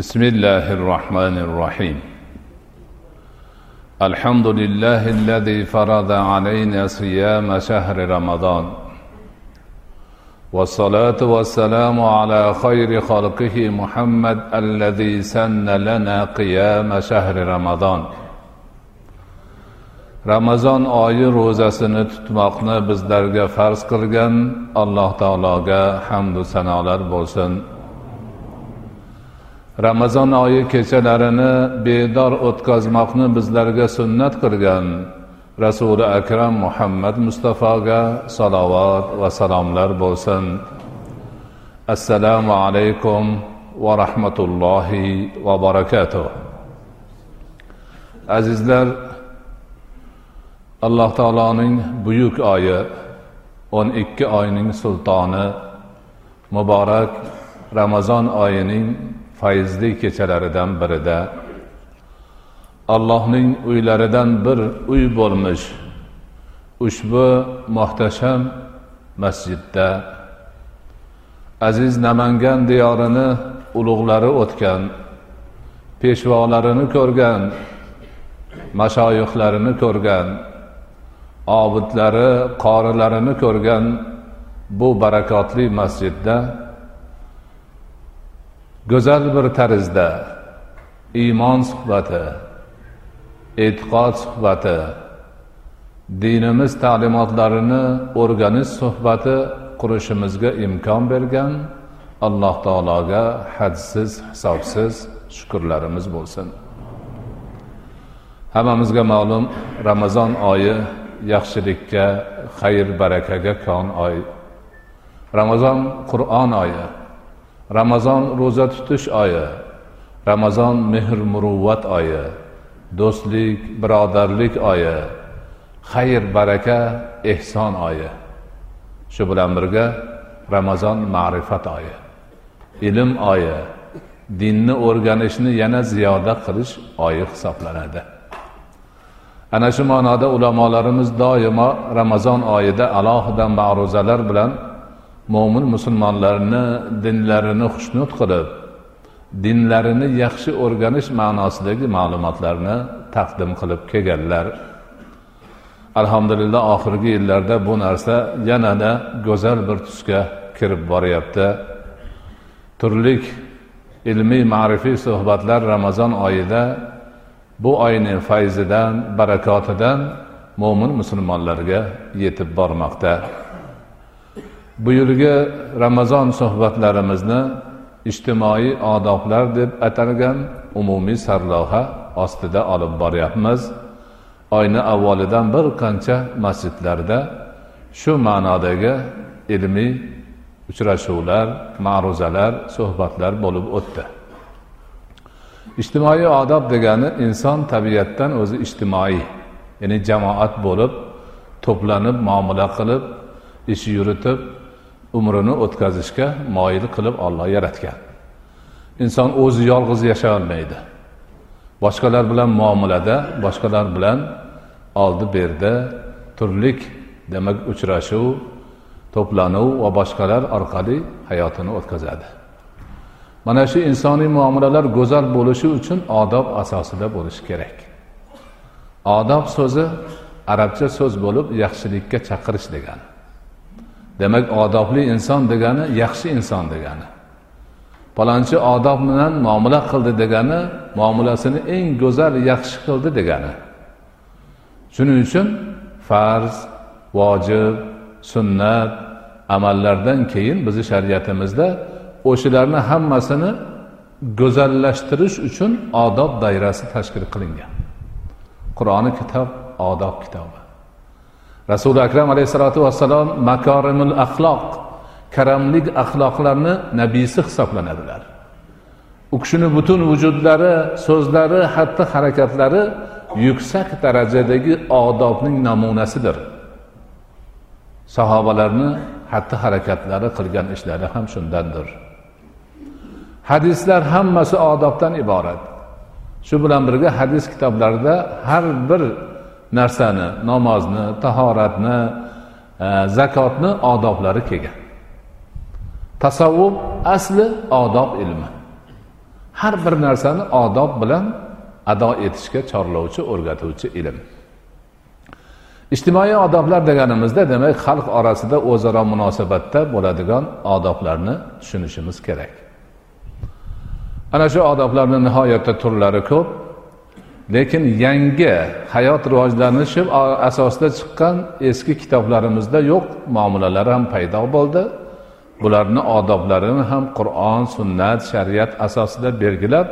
بسم الله الرحمن الرحيم. الحمد لله الذي فرض علينا صيام شهر رمضان. والصلاة والسلام على خير خلقه محمد الذي سن لنا قيام شهر رمضان. ramazon oyi ro'zasini tutmoqni bizlarga farz qilgan alloh taologa hamdu sanolar bo'lsin ramazon oyi kechalarini bedor o'tkazmoqni bizlarga sunnat qilgan rasuli akram muhammad mustafoga salovat va salomlar bo'lsin. Assalomu alaykum va rahmatullohi va barakatuh. Azizlar alloh taoloning buyuk oyi o'n ikki oyning sultoni muborak ramazon oyining fayzli kechalaridan birida allohning uylaridan bir uy bo'lmish ushbu muhtasham masjidda aziz namangan diyorini ulug'lari o'tgan peshvolarini ko'rgan mashoyixlarini ko'rgan obidlari qorilarini ko'rgan bu barakotli masjidda go'zal bir tarzda iymon suhbati e'tiqod suhbati dinimiz ta'limotlarini o'rganish suhbati qurishimizga imkon bergan. Alloh taologa hadsiz hisobsiz shukurlarimiz bo'lsin. Hammamizga ma'lum ramazon oyi yaxshilikka xayr barakaga kon oy. Ramazon qur'on oyi ramazon ro'za tutish oyi ramazon mehr muruvvat oyi do'stlik birodarlik oyi xayr baraka ehson oyi. Shu bilan birga ramazon ma'rifat oyi. Ilm oyi dinni o'rganishni yana ziyoda qilish oyi hisoblanadi. Ana shu ma'noda ulamolarimiz doimo ramazon oyida alohida ma'ruzalar bilan mo'min musulmonlarni dinlarini xushnud qilib dinlarini yaxshi o'rganish ma'nosidagi ma'lumotlarni taqdim qilib kelganlar. Alhamdulillah oxirgi yillarda bu narsa yanada go'zal bir tusga kirib boryapti. Turlik ilmiy ma'rifiy suhbatlar ramazon oyida bu oyni fayzidan barakotidan mo'min musulmonlarga yetib bormoqda. Bu yilgi ramazon suhbatlarimizni ijtimoiy odoblar deb atalgan umumiy sarlavha ostida olib boryapmiz. Oyni avvalidan bir qancha masjidlarda shu ma'nodagi ilmiy uchrashuvlar ma'ruzalar suhbatlar bo'lib o'tdi. Ijtimoiy odob degani inson tabiatdan o'zi ijtimoiy ya'ni jamoat bo'lib to'planib muomala qilib ish yuritib umrini o'tkazishga moyil qilib olloh yaratgan. Inson o'zi yolg'iz yashay olmaydi boshqalar bilan muomalada boshqalar bilan oldi berdi turlik demak uchrashuv to'planuv va boshqalar orqali hayotini o'tkazadi. Mana shu insoniy muomalalar go'zal bo'lishi uchun odob asosida bo'lishi kerak. Odob so'zi arabcha so'z bo'lib yaxshilikka chaqirish degani. Demak odobli inson degani yaxshi inson degani. Palonchi odob bilan muomala qildi degani muomalasini eng go'zal yaxshi qildi degani. Shuning uchun farz vojib sunnat amallardan keyin bizni shariatimizda o'shalarni hammasini go'zallashtirish uchun odob doirasi tashkil qilingan. Qur'oni kitob odob kitobi. Rasuli akram alayhissalotu vassalom makorimul axloq karamlik axloqlarni nabiysi hisoblanadilar. U kishini butun vujudlari so'zlari xatti harakatlari yuksak darajadagi odobning namunasidir. Sahobalarni xatti harakatlari qilgan ishlari ham shundandir. Hadislar hammasi odobdan iborat. Shu bilan birga hadis kitoblarida har bir narsani namozni tahoratni e, zakotni odoblari kelgan. Tasavvuf asli odob ilmi. Har bir narsani odob bilan ado etishga chorlovchi o'rgatuvchi ilm. Ijtimoiy odoblar deganimizda demak xalq orasida o'zaro munosabatda bo'ladigan odoblarni tushunishimiz kerak. Ana shu odoblarni nihoyatda turlari ko'p. Lekin yangi hayot rivojlanishi asosida chiqqan eski kitoblarimizda yo'q muomalalar ham paydo bo'ldi. Bularni odoblarini ham qur'on sunnat shariat asosida belgilab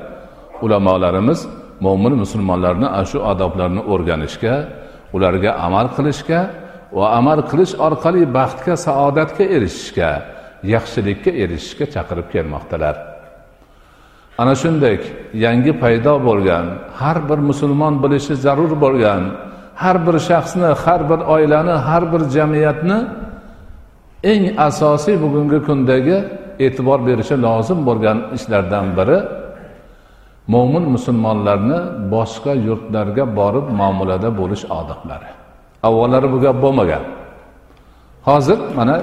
ulamolarimiz mo'min musulmonlarni ana shu odoblarni o'rganishga ularga amal qilishga va amal qilish orqali baxtga saodatga erishishga yaxshilikka erishishga chaqirib kelmoqdalar. Ana shunday yangi paydo bo'lgan har bir musulmon bilishi zarur bo'lgan har bir shaxsni har bir oilani har bir jamiyatni eng asosiy bugungi kundagi e'tibor berishi lozim bo'lgan ishlardan biri mo'min musulmonlarni boshqa yurtlarga borib muomalada bo'lish odoblari. Avvallari bu gap bo'lmagan. Hozir mana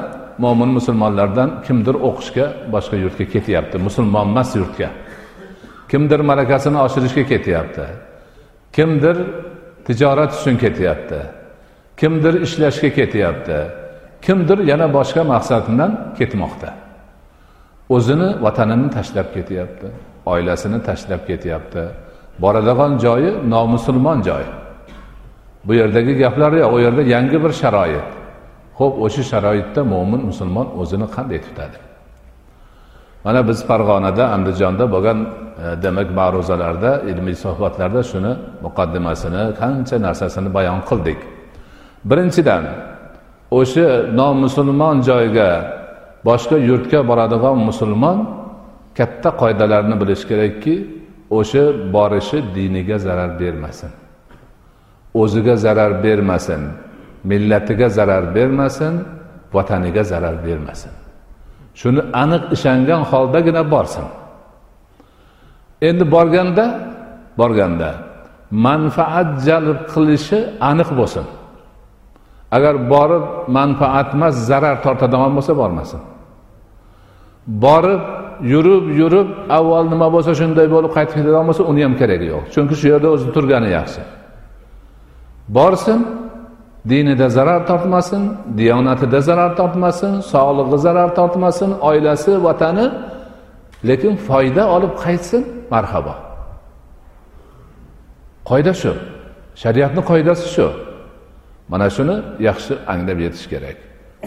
mo'min musulmonlardan kimdir o'qishga boshqa yurtga ketyapti musulmon emas yurtga. Kimdir malakasini oshirishga ketyapti. Kimdir tijorat uchun ketyapti. Kimdir ishlashga ketyapti. Kimdir yana boshqa maqsad bilan ketmoqda. O'zini vatanini tashlab ketyapti oilasini tashlab ketyapti. Boradigan joyi nomusulmon joy bu yerdagi gaplar yo'q u yerda yangi bir sharoit. Ho'p o'sha sharoitda mo'min musulmon o'zini qanday tutadi? Mana biz farg'onada andijonda bo'lgan e, demak ma'ruzalarda ilmiy suhbatlarda shuni muqaddimasini qancha narsasini bayon qildik. Birinchidan o'sha nomusulmon joyga boshqa yurtga boradigan musulmon katta qoidalarni bilishi kerakki o'sha borishi diniga zarar bermasin. O'ziga zarar bermasin millatiga zarar bermasin vataniga zarar bermasin. Shuni aniq ishongan holdagina borsin. Endi borganda borganda manfaat jalb qilishi aniq bo'lsin. Agar borib manfaat emas zarar tortadigan bo'lsa bormasin. Borib yurib yurib avval nima bo'lsa shunday bo'lib qaytib ketadigan bo'lsa uni ham keragi yo'q. Chunki shu yerda o'zi turgani yaxshi. Borsin dinida zarar tortmasin diyonatida zarar tortmasin sog'lig'i zarar tortmasin oilasi vatani lekin foyda olib qaytsin marhabo qoida shu. Shariatni qoidasi shu. Mana shuni yaxshi anglab yetish kerak.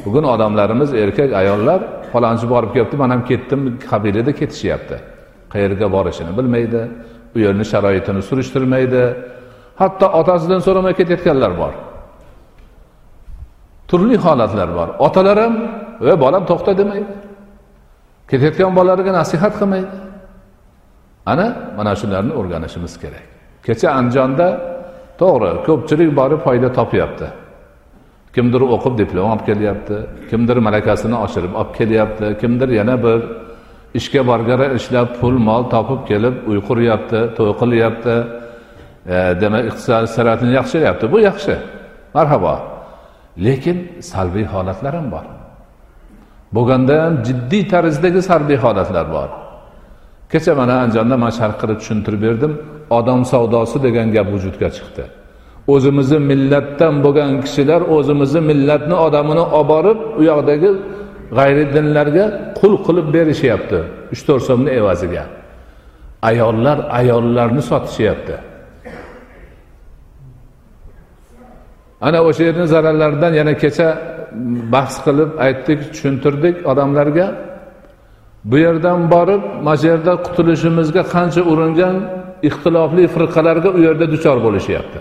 Bugun odamlarimiz erkak ayollar falonchi borib kelibdi man ham ketdim qabilida ketishyapti. Qayerga borishini bilmaydi u yerni sharoitini surishtirmaydi. Hatto otasidan so'ramay ketayotganlar bor. Turli holatlar bor. Otalar ham va bolam to'xta demaydi. Ketayotgan bolalarga nasihat qilmaydi. Ana mana shularni o'rganishimiz kerak. Kecha andijonda to'g'ri ko'pchilik borib foyda topyapti. Kimdir o'qib diplom olib kelyapti kimdir malakasini oshirib olib kelyapti kimdir yana bir ishga borgara ishlab pul mol topib kelib uy quryapti to'y qilyapti. E, demak iqtisodiy saratini yaxshilayapti bu yaxshi. Marhabo lekin salbiy holatlar ham bor. Bo'lganda ham jiddiy tarzdagi salbiy holatlar bor. Kecha mana andijonda man sharh qilib tushuntirib berdim odam savdosi degan gap vujudga chiqdi. O'zimizni millatdan bo'lgan kishilar o'zimizni millatni odamini olib borib u yoqdagi g'ayri dinlarga qul qilib berishyapti uch to'rt so'mni evaziga. Ayollar ayollarni sotishyapti. Ana o'sha yerni zararlaridan yana kecha bahs qilib aytdik tushuntirdik odamlarga. Bu yerdan borib mana shu yerda qutulishimizga qancha uringan ixtilofli firqalarga u yerda duchor bo'lishyapti.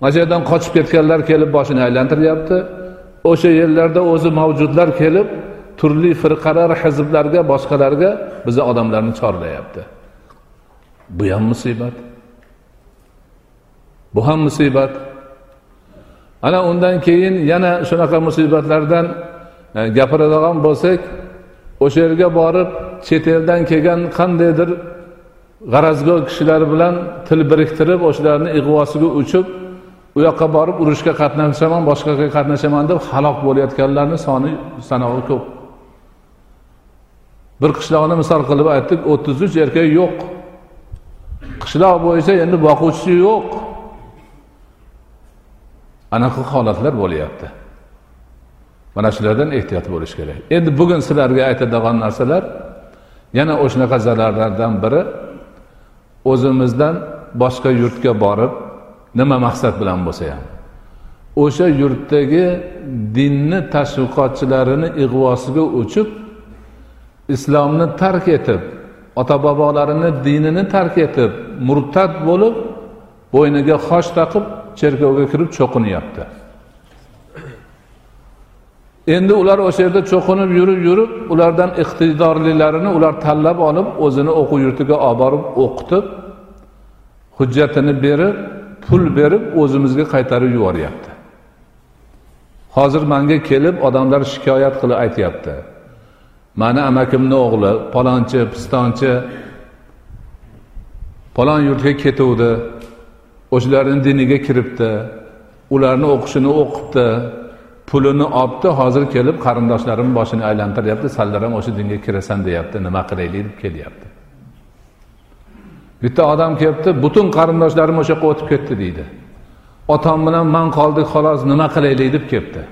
Mana shu yerdan qochib ketganlar kelib boshini aylantiryapti o'sha yerlarda o'zi mavjudlar kelib turli firqalar hizblarga boshqalarga bizni odamlarni chorlayapti. Bu ham musibat. Bu ham musibat. Ana undan keyin yana shunaqa musibatlardan e, gapiradigan bo'lsak o'sha yerga borib chet eldan kelgan qandaydir g'arazgo kishilar bilan til biriktirib o'shalarni ig'vosiga uchib u yoqqa borib urushga qatnashaman boshqaga qatnashaman deb halok bo'layotganlarni soni sanog'i ko'p. Bir qishloqni misol qilib aytdik o'ttiz uch erkak yo'q. Qishloq bo'yicha endi boquvchisi yo'q. Anaqa holatlar bo'lyapti. Mana shulardan ehtiyot bo'lish kerak. Endi bugun sizlarga aytadigan narsalar yana o'shanaqa zararlardan biri o'zimizdan boshqa yurtga borib nima maqsad bilan bo'lsa ham. O'sha yurtdagi dinni tashviqotchilarini ig'vosiga o'chib islomni tark etib ota bobolarini dinini tark etib murtad bo'lib bo'yniga xoch taqib cherkovga kirib cho'qinyapti endi ular o'sha yerda cho'qinib yurib yurib ulardan iqtidorlilarini ular tanlab olib o'zini o'quv yurtiga olib borib o'qitib hujjatini berib pul berib o'zimizga qaytarib yuboryapti. Hozir manga kelib odamlar shikoyat qilib aytyapti. Mani amakimni o'g'li palonchi pistonchi palon yurtga ketuvdi. O'shalarni diniga kiribdi ularni o'qishini o'qibdi pulini olibdi hozir kelib qarindoshlarim boshini aylantiryapti sanlar ham o'sha dinga kirasan deyapti nima qilaylik deb kelyapti. Bitta odam kelibdi butun qarindoshlarim o'sha yoqqa o'tib ketdi deydi. Otam bilan man qoldik xolos nima qilaylik deb kelibdi.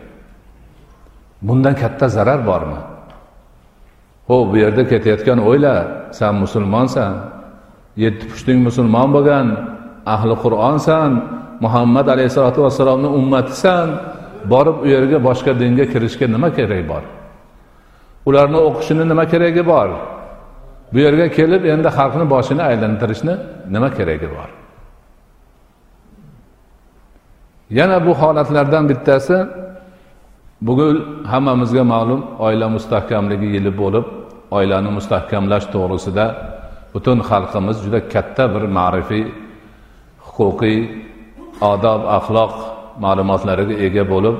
Bundan katta zarar bormi? Ho bu yerda ketayotgan o'yla san musulmonsan yetti pushting musulmon bo'lgan ahli qur'onsan muhammad alayhissalotu vassalomni ummatisan borib u yerga boshqa dinga kirishga nima keragi bor? Ularni o'qishini nima keragi bor? Bu yerga kelib endi xalqni boshini aylantirishni nima keragi bor? Yana bu holatlardan bittasi bugun hammamizga ma'lum oila mustahkamligi yili bo'lib oilani mustahkamlash to'g'risida butun xalqimiz juda katta bir ma'rifiy huquqiy odob axloq ma'lumotlariga ega bo'lib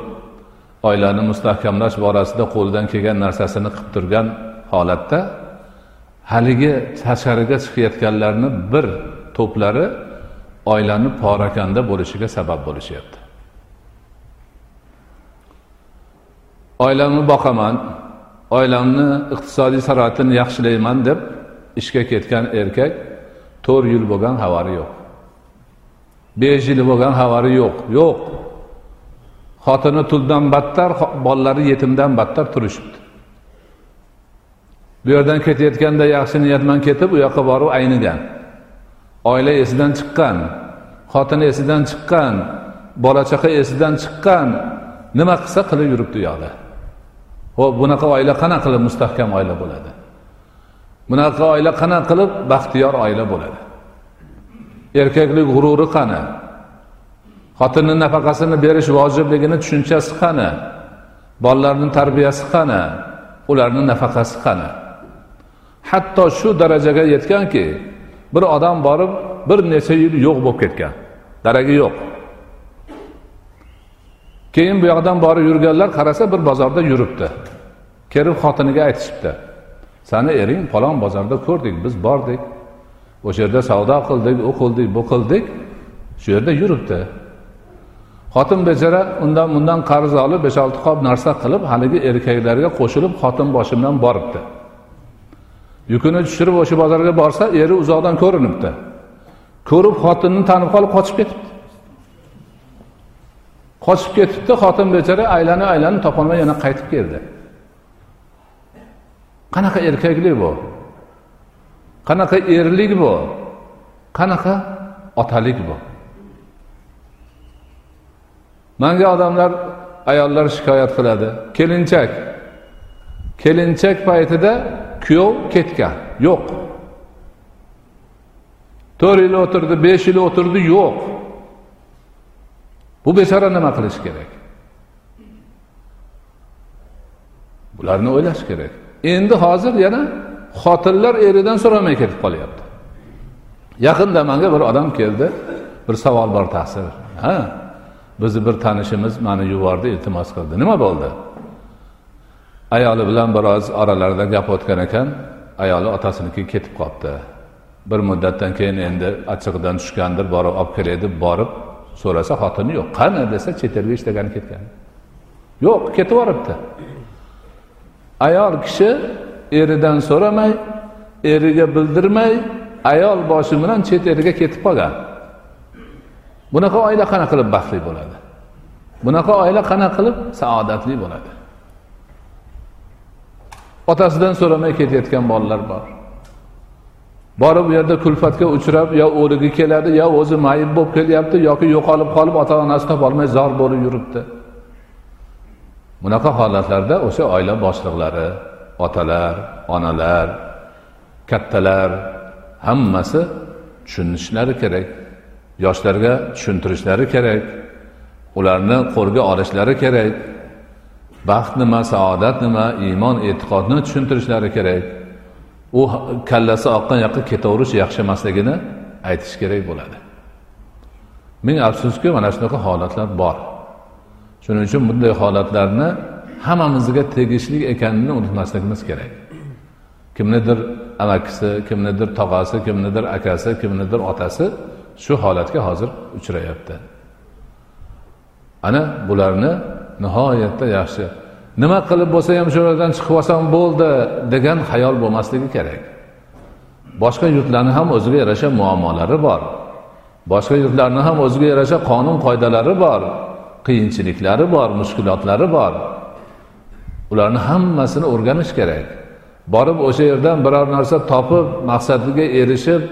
oilani mustahkamlash borasida qo'lidan kelgan narsasini qilib turgan holatda haligi tashqariga chiqayotganlarni bir to'plari oilani porakanda bo'lishiga sabab bo'lishyapti. Oilamni boqaman oilamni iqtisodiy sharoitini yaxshilayman deb ishga ketgan erkak to'rt yil bo'lgan xabari yo'q. Besh yil bo'lgan xabari yo'q. Yo'q. Xotini tuldan battar bolalari yetimdan battar turishibdi. Bu yerdan ketayotganda yaxshi niyat bilan ketib u yoqqa borib aynigan. Oila esidan chiqqan xotini esidan chiqqan bola chaqa esidan chiqqan nima qilsa qilib yuribdi u yoqda. Ho'p bunaqa oila qanaqa qilib mustahkam oila bo'ladi? Bunaqa oila qanaqa qilib baxtiyor oila bo'ladi? Erkaklik g'ururi qani? Xotinni nafaqasini berish vojibligini tushunchasi qani? Bolalarni tarbiyasi qani? Ularni nafaqasi qani? Hatto shu darajaga yetganki bir odam borib bir necha yil yo'q bo'lib ketgan. Daragi yo'q. Keyin bu yoqdan borib yurganlar qarasa bir bozorda yuribdi. Kelib xotiniga aytishibdi sani ering falon bozorda ko'rdik biz bordik. O'sha yerda savdo qildik u qildik bu qildik. Shu yerda yuribdi. Xotin bechora undan bundan qarz olib besh olti qop narsa qilib haligi erkaklarga qo'shilib xotin boshi bilan boribdi yukini tushirib o'sha bozorga borsa eri uzoqdan ko'rinibdi. Ko'rib xotinni tanib qolib qochib ketibdi. Qochib ketibdi xotin bechora aylanib aylanib topolmay yana qaytib keldi. Qanaqa erkaklik bu? Qanaqa erlik bu qanaqa otalik bu manga odamlar ayollar shikoyat qiladi. Kelinchak. Kelinchak paytida kuyov ketgan yo'q. To'rt yil o'tirdi besh yil o'tirdi yo'q. Bu bechora nima qilish kerak? Bularni o'ylash kerak. Endi hozir yana xotinlar eridan so'ramay ketib qolyapti. Yaqinda manga bir odam keldi bir savol bor taqsir ha bizni bir tanishimiz mani yubordi iltimos qildi. Nima bo'ldi? Ayoli bilan biroz oralarida gap o'tgan ekan ayoli otasiniki ketib qolibdi bir muddatdan keyin endi achchig'idan tushgandir borib olib kelay deb borib so'rasa xotini yo'q. Qani desa chet elga ishlagani ketgan. Yo'q ketib yuboribdi. Ayol kishi eridan so'ramay eriga bildirmay ayol boshi bilan chet elga ketib qolgan. Bunaqa oila qanaqa qilib baxtli bo'ladi? Bunaqa oila qanaqa qilib saodatli bo'ladi? Otasidan so'ramay ketayotgan bolalar bor. Borib u yerda kulfatga uchrab yo o'ligi keladi yo o'zi mayib bo'lib kelyapti yoki yo'qolib qolib ota onasi topolmay zor bo'lib yuribdi. Bunaqa holatlarda o'sha oila boshliqlari otalar onalar kattalar hammasi tushunishlari kerak yoshlarga tushuntirishlari kerak ularni qo'lga olishlari kerak baxt nima saodat nima iymon e'tiqodni tushuntirishlari kerak. U kallasi oqqan yoqqa ketaverish yaxshi emasligini aytish kerak bo'ladi. Ming afsuski mana shunaqa holatlar bor. Shuning uchun bunday holatlarni hammamizga tegishli ekanini unutmasligimiz kerak. Kimnidir amakisi kimnidir tog'asi kimnidir akasi kimnidir otasi shu holatga hozir uchrayapti. Ana bularni nihoyatda yaxshi nima qilib bo'lsa ham shu yerdan chiqib olsam bo'ldi degan xayol bo'lmasligi kerak. Boshqa yurtlarni ham o'ziga yarasha muammolari bor. Boshqa yurtlarni ham o'ziga yarasha qonun qoidalari bor. Qiyinchiliklari bor mushkulotlari bor. Ularni hammasini o'rganish kerak. Borib o'sha yerdan biror narsa topib maqsadiga erishib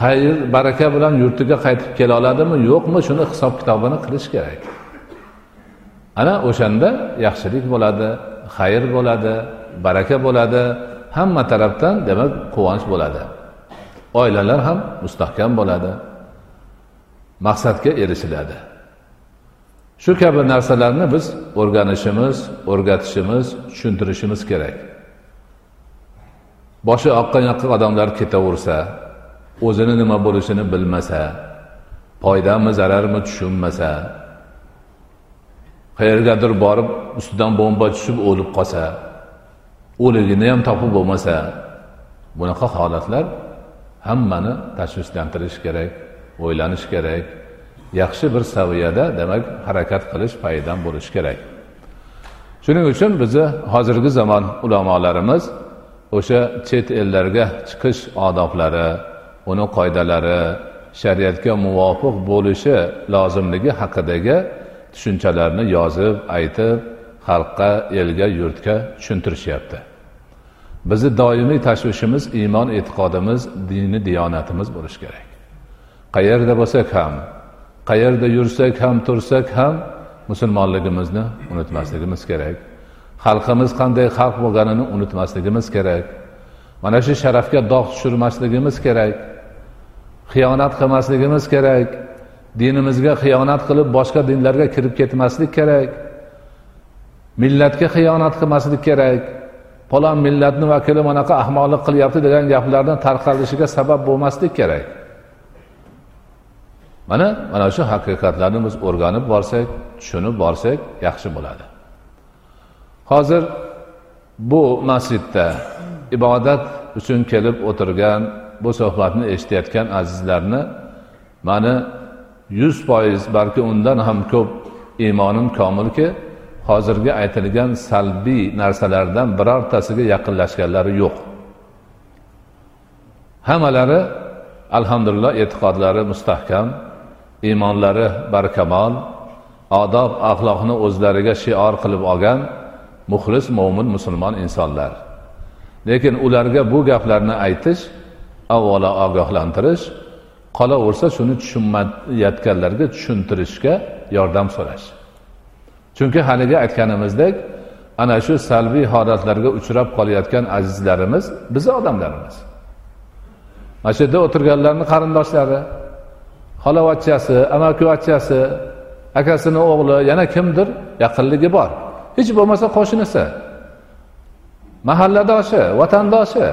xayr baraka bilan yurtiga qaytib kela oladimi? Yo'qmi? Shuni hisob kitobini qilish kerak. Ana o'shanda yaxshilik bo'ladi xayr bo'ladi baraka bo'ladi. Hamma tarafdan demak quvonch bo'ladi. Oilalar ham mustahkam bo'ladi. Maqsadga erishiladi. Shu kabi narsalarni biz o'rganishimiz o'rgatishimiz tushuntirishimiz kerak. Boshi oqqan yoqqa odamlar ketaversa o'zini nima bo'lishini bilmasa foydami zararmi tushunmasa qayergadir borib ustidan bomba tushib o'lib qolsa o'ligini ham topib bo'lmasa bunaqa holatlar hammani tashvishlantirishi kerak o'ylanish kerak. Yaxshi bir saviyada demak harakat qilish paydan bo'lishi kerak. Shuning uchun bizni hozirgi zamon ulamolarimiz o'sha chet ellarga chiqish odoblari uni qoidalari shariatga muvofiq bo'lishi lozimligi haqidagi tushunchalarni yozib aytib xalqqa elga yurtga tushuntirishyapti. Bizni doimiy tashvishimiz iymon e'tiqodimiz dini diyonatimiz bo'lishi kerak. Qayerda bo'lsak ham qayerda yursak ham tursak ham musulmonligimizni unutmasligimiz kerak. Xalqimiz qanday xalq bo'lganini unutmasligimiz kerak. Mana shu sharafga dog' tushirmasligimiz kerak. Xiyonat qilmasligimiz kerak. Dinimizga xiyonat qilib boshqa dinlarga kirib ketmaslik kerak. Millatga xiyonat qilmaslik kerak. Falon millatni vakili manaqa ahmoqlik qilyapti degan gaplarni tarqalishiga sabab bo'lmaslik kerak. Mana mana shu haqiqatlarni biz o'rganib borsak tushunib borsak yaxshi bo'ladi. Hozir bu masjidda ibodat uchun kelib o'tirgan bu suhbatni eshitayotgan azizlarni mani yuz foiz balki undan ham ko'p iymonim komilki hozirgi aytilgan salbiy narsalardan birortasiga yaqinlashganlari yo'q. Hammalari alhamdulillah e'tiqodlari mustahkam. Iymonlari barkamol odob axloqni o'zlariga shior qilib olgan muxlis mo'min musulmon insonlar. Lekin ularga bu gaplarni aytish avvalo ogohlantirish qolaversa shuni tushunmayotganlarga tushuntirishga yordam so'rash. Chunki haligi aytganimizdek ana shu salbiy holatlarga uchrab qolayotgan azizlarimiz bizni odamlarimiz. Mana shu yerda o'tirganlarni qarindoshlari xolavachchasi amakivachchasi akasini o'g'li yana kimdir? Yaqinligi bor. Hech bo'lmasa qo'shnisi. Mahalladoshi vatandoshi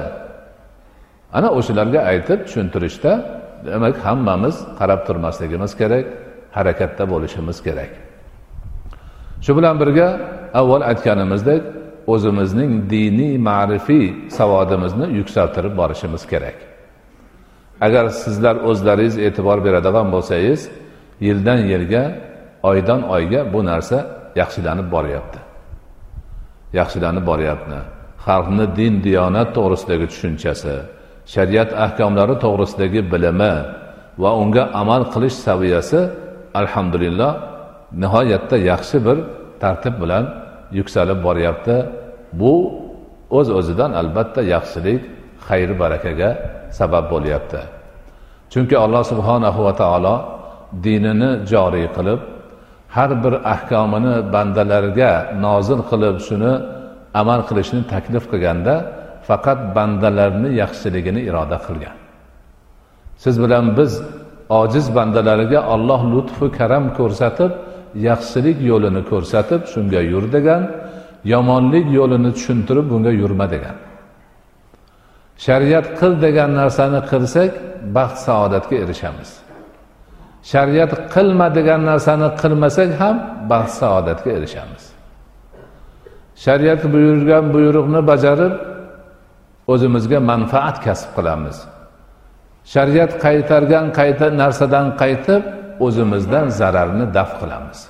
ana o'shalarga aytib tushuntirishda demak hammamiz qarab turmasligimiz kerak harakatda bo'lishimiz kerak. Shu bilan birga avval aytganimizdek o'zimizning diniy ma'rifiy savodimizni yuksaltirib borishimiz kerak. Agar sizlar o'zlaringiz e'tibor beradigan bo'lsangiz yildan yilga oydan oyga bu narsa yaxshilanib boryapti. Yaxshilanib boryapti. Xalqni din diyonat to'g'risidagi tushunchasi shariat ahkomlari to'g'risidagi bilimi va unga amal qilish saviyasi alhamdulillah nihoyatda yaxshi bir tartib bilan yuksalib boryapti. Bu o'z o'zidan albatta yaxshilik xayr barakaga sabab bo'lyapti. Chunki alloh subhanahu va taolo dinini joriy qilib har bir ahkomini bandalarga nozil qilib shuni amal qilishni taklif qilganda faqat bandalarni yaxshiligini iroda qilgan. Siz bilan biz ojiz bandalariga olloh lutfu karam ko'rsatib yaxshilik yo'lini ko'rsatib shunga yur degan yomonlik yo'lini tushuntirib bunga yurma degan. Shariat qil degan narsani qilsak baxt saodatga erishamiz. Shariat qilma degan narsani qilmasak ham baxt saodatga erishamiz. Shariat buyurgan buyruqni bajarib o'zimizga manfaat kasb qilamiz. Shariat qaytargan qayta narsadan qaytib o'zimizdan zararni daf qilamiz.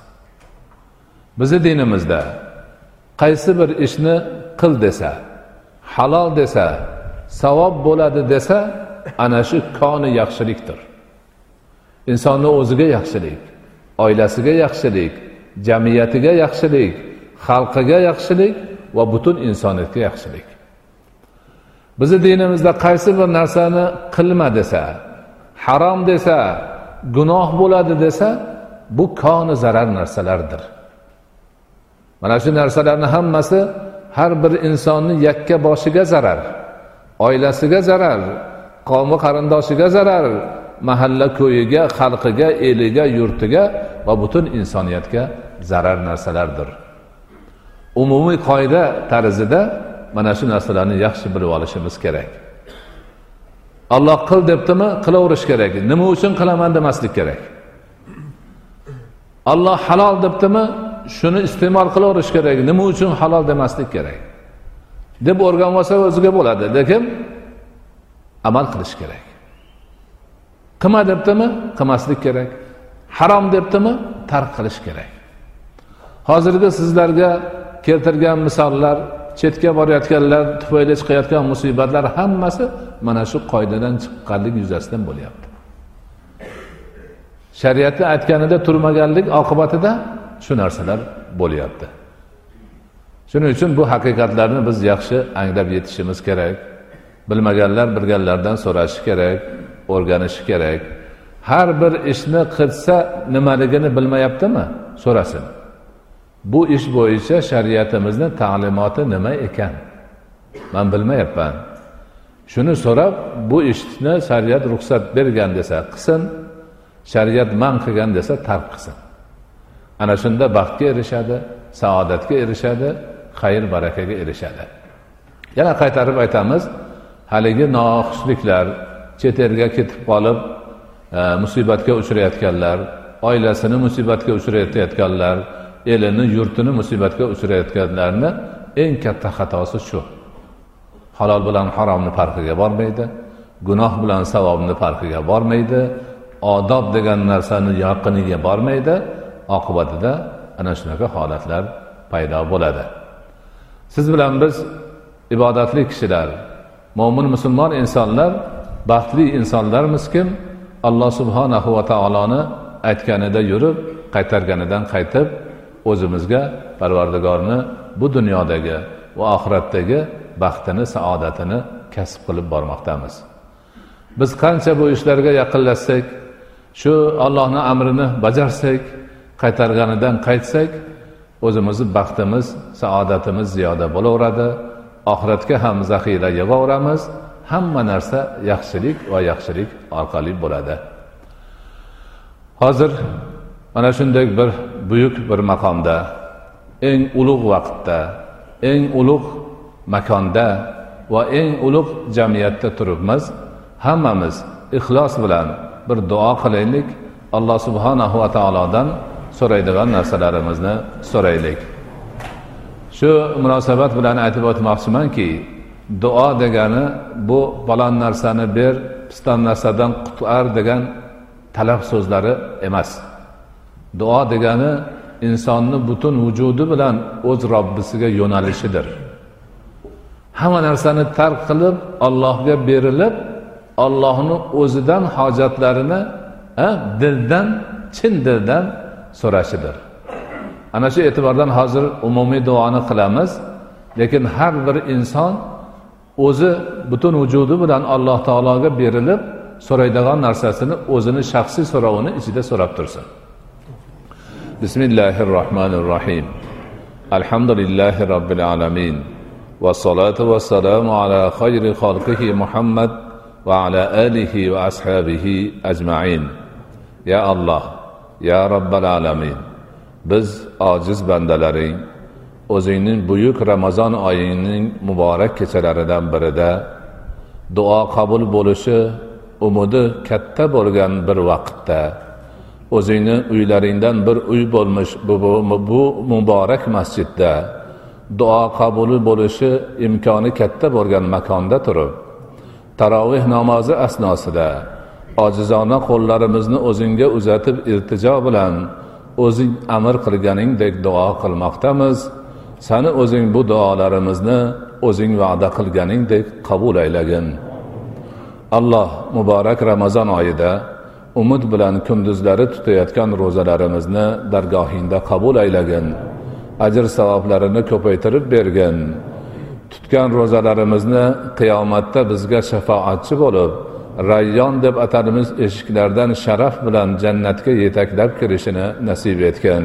Bizni dinimizda qaysi bir ishni qil desa halol desa savob bo'ladi desa ana shu koni yaxshilikdir. Insonni o'ziga yaxshilik oilasiga yaxshilik jamiyatiga yaxshilik xalqiga yaxshilik va butun insoniyatga yaxshilik. Bizni dinimizda qaysi bir narsani qilma desa harom desa gunoh bo'ladi desa bu koni zarar narsalardir. Mana shu narsalarni hammasi har bir insonni yakka boshiga zarar. Oilasiga zarar qavmi qarindoshiga zarar mahalla ko'yiga xalqiga eliga yurtiga va butun insoniyatga zarar narsalardir. Umumiy qoida tarzida mana shu narsalarni yaxshi bilib olishimiz kerak. Olloh qil debdimi qilaverish kerak. Nima uchun qilaman demaslik kerak. Olloh halol debdimi shuni iste'mol qilaverish kerak. Nima uchun halol demaslik kerak. Deb o'rganib olsa o'ziga bo'ladi. Lekin amal qilish kerak. Qilma debdimi? Qilmaslik kerak. Harom debdimi? Tark qilish kerak. Hozirgi sizlarga keltirgan misollar chetga borayotganlar tufayli chiqayotgan musibatlar hammasi mana shu qoidadan chiqqanlik yuzasidan bo'lyapti. Shariatni aytganida turmaganlik oqibatida shu narsalar bo'lyapti. Shuning uchun bu haqiqatlarni biz yaxshi anglab yetishimiz kerak. Bilmaganlar bilganlardan so'rashi kerak o'rganishi kerak. Har bir ishni qilsa nimaligini bilmayaptimi? So'rasin. Bu ish bo'yicha shariatimizni ta'limoti nima ekan? Man bilmayapman. Shuni so'rab bu ishni shariat ruxsat bergan desa qilsin shariat man qilgan desa tark qilsin. Ana shunda baxtga erishadi saodatga erishadi xayr barakaga erishadi. Yana qaytarib aytamiz haligi noxushliklar chet elga ketib qolib e, musibatga uchrayotganlar oilasini musibatga uchrayotganlar elini yurtini musibatga uchrayotganlarni eng katta xatosi shu. Halol bilan haromni farqiga bormaydi gunoh bilan savobni farqiga bormaydi odob degan narsani yaqiniga bormaydi oqibatida ana shunaqa holatlar paydo bo'ladi. Siz bilan biz ibodatli kishilar mo'min musulmon insonlar baxtli insonlarmizkim alloh subhanahu va taoloni aytganida yurib qaytarganidan qaytib o'zimizga parvardigorni bu dunyodagi va oxiratdagi baxtini saodatini kasb qilib bormoqdamiz. Biz qancha bu ishlarga yaqinlashsak shu ollohni amrini bajarsak qaytarganidan qaytsak o'zimizni baxtimiz saodatimiz ziyoda bo'laveradi. Oxiratga ham zaxira yig'averamiz. Hamma narsa yaxshilik va yaxshilik orqali bo'ladi. Hozir mana shunday bir buyuk bir maqomda eng ulug' vaqtda eng ulug' makonda va eng ulug' jamiyatda turibmiz. Hammamiz ixlos bilan bir duo qilaylik. Alloh subhanahu va taolodan so'raydigan narsalarimizni so'raylik. Shu munosabat bilan aytib o'tmoqchimanki duo degani bu falon narsani ber piston narsadan qutqar degan talab so'zlari emas. Duo degani insonni butun vujudi bilan o'z robbisiga yo'nalishidir. Hamma narsani tark qilib ollohga berilib ollohni o'zidan hojatlarini dildan chin dildan so'rashidir. Ana shu e'tibordan hozir umumiy duoni qilamiz lekin har bir inson o'zi butun vujudi bilan alloh taologa berilib so'raydigan narsasini o'zini shaxsiy so'rovini ichida so'rab tursin. Bismillahi rohmanir rohim alhamdulillahi robbil alamin vassalatu vassalamu ala xayri xalqihi muhammad va ala alihi va ashabihi ajmain. Ya alloh ya robbal alamin biz ojiz bandalaring o'zingning buyuk ramazon oyining muborak kechalaridan birida duo qabul bo'lishi umidi katta bo'lgan bir vaqtda o'zingni uylaringdan bir uy bo'lmish bu, bu, bu muborak masjidda duo qabuli bo'lishi imkoni katta bo'lgan makonda turib taroveh namozi asnosida ojizona qo'llarimizni o'zingga uzatib iltijo bilan o'zing amr qilganingdek duo qilmoqdamiz. Sani o'zing bu duolarimizni o'zing va'da qilganingdek qabul aylagin. Alloh muborak ramazon oyida umid bilan kunduzlari tutayotgan ro'zalarimizni dargohingda qabul aylagin. Ajr savoblarini ko'paytirib bergin. Tutgan ro'zalarimizni qiyomatda bizga shafoatchi bo'lib rayyon deb atalmish eshiklardan sharaf bilan jannatga yetaklab kirishini nasib etgin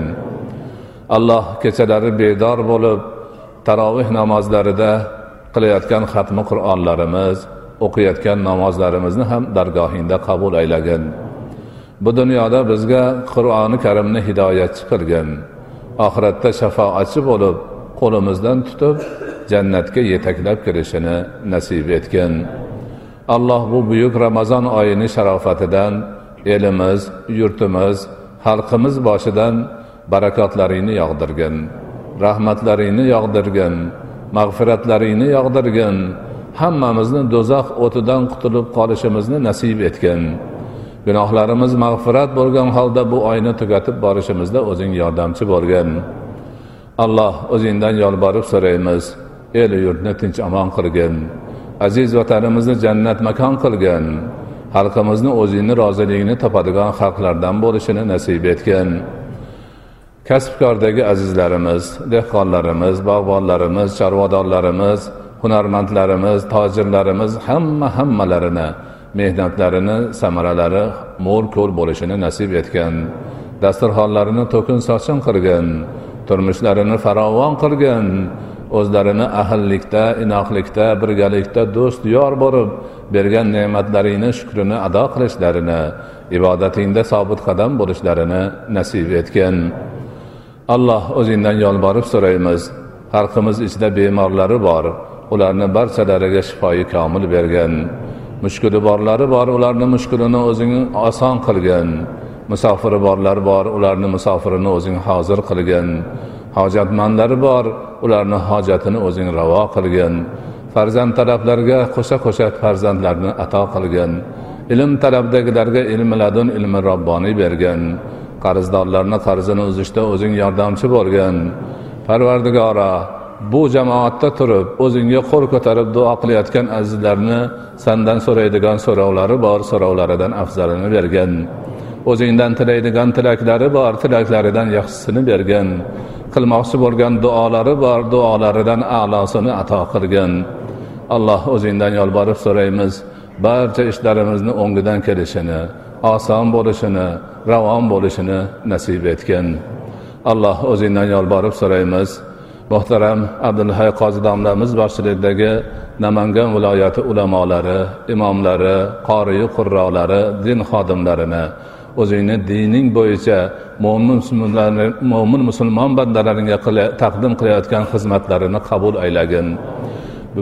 alloh kechalari bedor bo'lib taroveh namozlarida qilayotgan xatmi qur'onlarimiz o'qiyotgan namozlarimizni ham dargohingda qabul aylagin. Bu dunyoda bizga qur'oni karimni hidoyatchi qilgin oxiratda shafoatchi bo'lib qo'limizdan tutib jannatga yetaklab kirishini nasib etgin. Alloh bu buyuk ramazon oyini sharofatidan elimiz yurtimiz xalqimiz boshidan barakotlaringni yog'dirgin rahmatlaringni yog'dirgin mag'firatlaringni yog'dirgin hammamizni do'zax o'tidan qutulib qolishimizni nasib etgin. Gunohlarimiz mag'firat bo'lgan holda bu oyni tugatib borishimizda o'zing yordamchi bo'lgin. Alloh o'zingdan yolborib so'raymiz el yurtni tinch omon qilgin. Aziz vatanimizni jannat makon qilgin xalqimizni o'zingni roziligingni topadigan xalqlardan bo'lishini nasib etgin kasbkordagi azizlarimiz dehqonlarimiz bog'bonlarimiz chorvadorlarimiz hunarmandlarimiz tojirlarimiz hamma hammalarini mehnatlarini samaralari mo'l ko'l bo'lishini nasib etgan. Dasturxonlarini to'kin sochin qilgin turmushlarini farovon qilgin o'zlarini ahillikda inoqlikda birgalikda do'st yor bo'lib bergan ne'matlaringni shukrini ado qilishlarini ibodatingda sobit qadam bo'lishlarini nasib etgin. Alloh o'zingdan yolborib so'raymiz. Xalqimiz ichida bemorlari bor. Ularni barchalariga shifoyi komil bergin. Mushkuli borlari bor ularni mushkulini o'zing oson qilgin. Musofiri borlar bor ularni musofirini o'zing hozir qilgin. Hojatmandlari bor ularni hojatini o'zing ravo qilgin. Farzand talablarga qo'sha qo'sha farzandlarni ato qilgin. Ilm talabdagilarga ilmi ladun ilmi robboniy bergin. Qarzdorlarni qarzini uzishda o'zing yordamchi bo'lgin. Parvardigora bu jamoatda turib o'zingga qo'l ko'tarib duo qilayotgan azizlarni sandan so'raydigan so'rovlari bor so'rovlaridan afzalini bergin. O'zingdan tilaydigan tilaklari bor tilaklaridan yaxshisini bergin. Qilmoqchi bo'lgan duolari bor duolaridan a'losini ato qilgin. Alloh o'zingdan yolborib so'raymiz barcha ishlarimizni o'ngidan kelishini oson bo'lishini ravon bo'lishini nasib etgin. Alloh o'zingdan yolborib so'raymiz muhtaram abdulhay qozi domlamiz boshchiligidagi namangan viloyati ulamolari imomlari qoriyi qurrolari din xodimlarini o'zingni dining bo'yicha mo'min mo'min musulmon bandalaringga taqdim qilayotgan xizmatlarini qabul aylagin.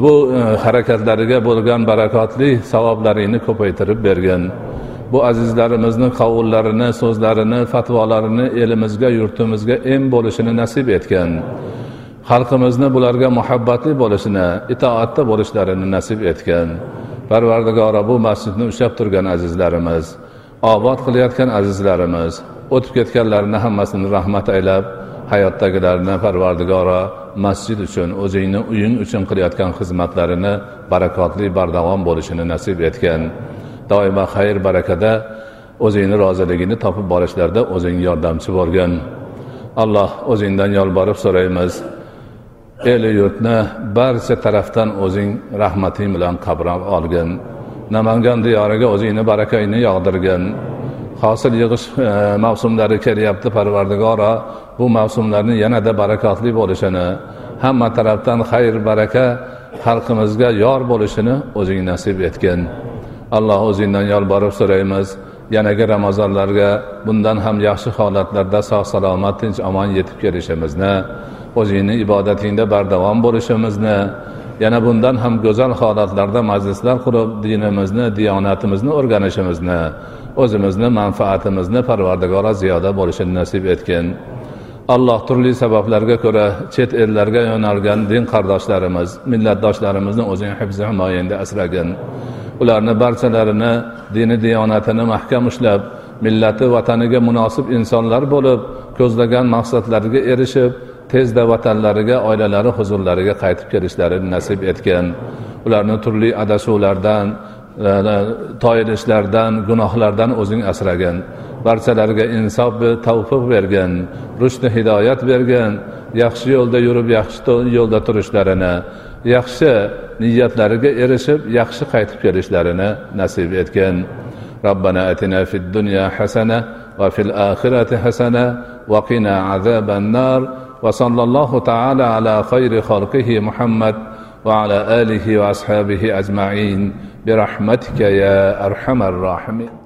Bu e, harakatlariga bo'lgan barakotli savoblaringni ko'paytirib bergin. Bu azizlarimizni qovullarini so'zlarini fatvolarini elimizga yurtimizga em bo'lishini nasib etgan xalqimizni bularga muhabbatli bo'lishini itoatda bo'lishlarini nasib etgan parvardigora bu masjidni ushlab turgan azizlarimiz obod qilayotgan azizlarimiz o'tib ketganlarni hammasini rahmat aylab hayotdagilarni parvardigoro masjid uchun o'zingni uying uchun qilayotgan xizmatlarini barakotli bardavom bo'lishini nasib etgin doimo xayr barakada o'zingni roziligini topib borishlarda o'zing yordamchi bo'lgin. Alloh o'zingdan yolborib so'raymiz. Eli yurtni barcha tarafdan o'zing rahmating bilan qabrab olgin. Namangan diyoriga o'zingni barakangni yog'dirgin hosil yig'ish e, mavsumlari kelyapti parvardigoro bu mavsumlarni yanada barakotli bo'lishini hamma tarafdan xayr baraka xalqimizga yor bo'lishini o'zing nasib etgin. Alloh o'zingdan yolborib so'raymiz. Yanagi ramazonlarga bundan ham yaxshi holatlarda sog' salomat tinch omon yetib kelishimizni o'zingni ibodatingda bardavom bo'lishimizni yana bundan ham go'zal holatlarda majlislar qurib dinimizni diyonatimizni o'rganishimizni o'zimizni manfaatimizni parvardigora ziyoda bo'lishini nasib etgin. Alloh turli sabablarga ko'ra chet ellarga yo'nalgan din qardoshlarimiz millatdoshlarimizni o'zing hibzi himoyangda asragin. Ularni barchalarini dini diyonatini mahkam ushlab millati vataniga munosib insonlar bo'lib ko'zlagan maqsadlariga erishib tezda vatanlariga oilalari huzurlariga qaytib kelishlarini nasib etgin ularni turli adashuvlardan e, e, toyilishlardan gunohlardan o'zing asragin barchalariga insof tavfiq bergin rushni hidoyat bergin yaxshi yo'lda yurib yaxshi yo'lda turishlarini yaxshi niyatlariga erishib yaxshi qaytib kelishlarini nasib etgin ربنا atina fid الدنيا hasana va fil oxirati hasana va qina azabannar وصلى الله تعالى على خير خلقه محمد وعلى آله وأصحابه أجمعين. برحمتك يا أرحم الراحمين.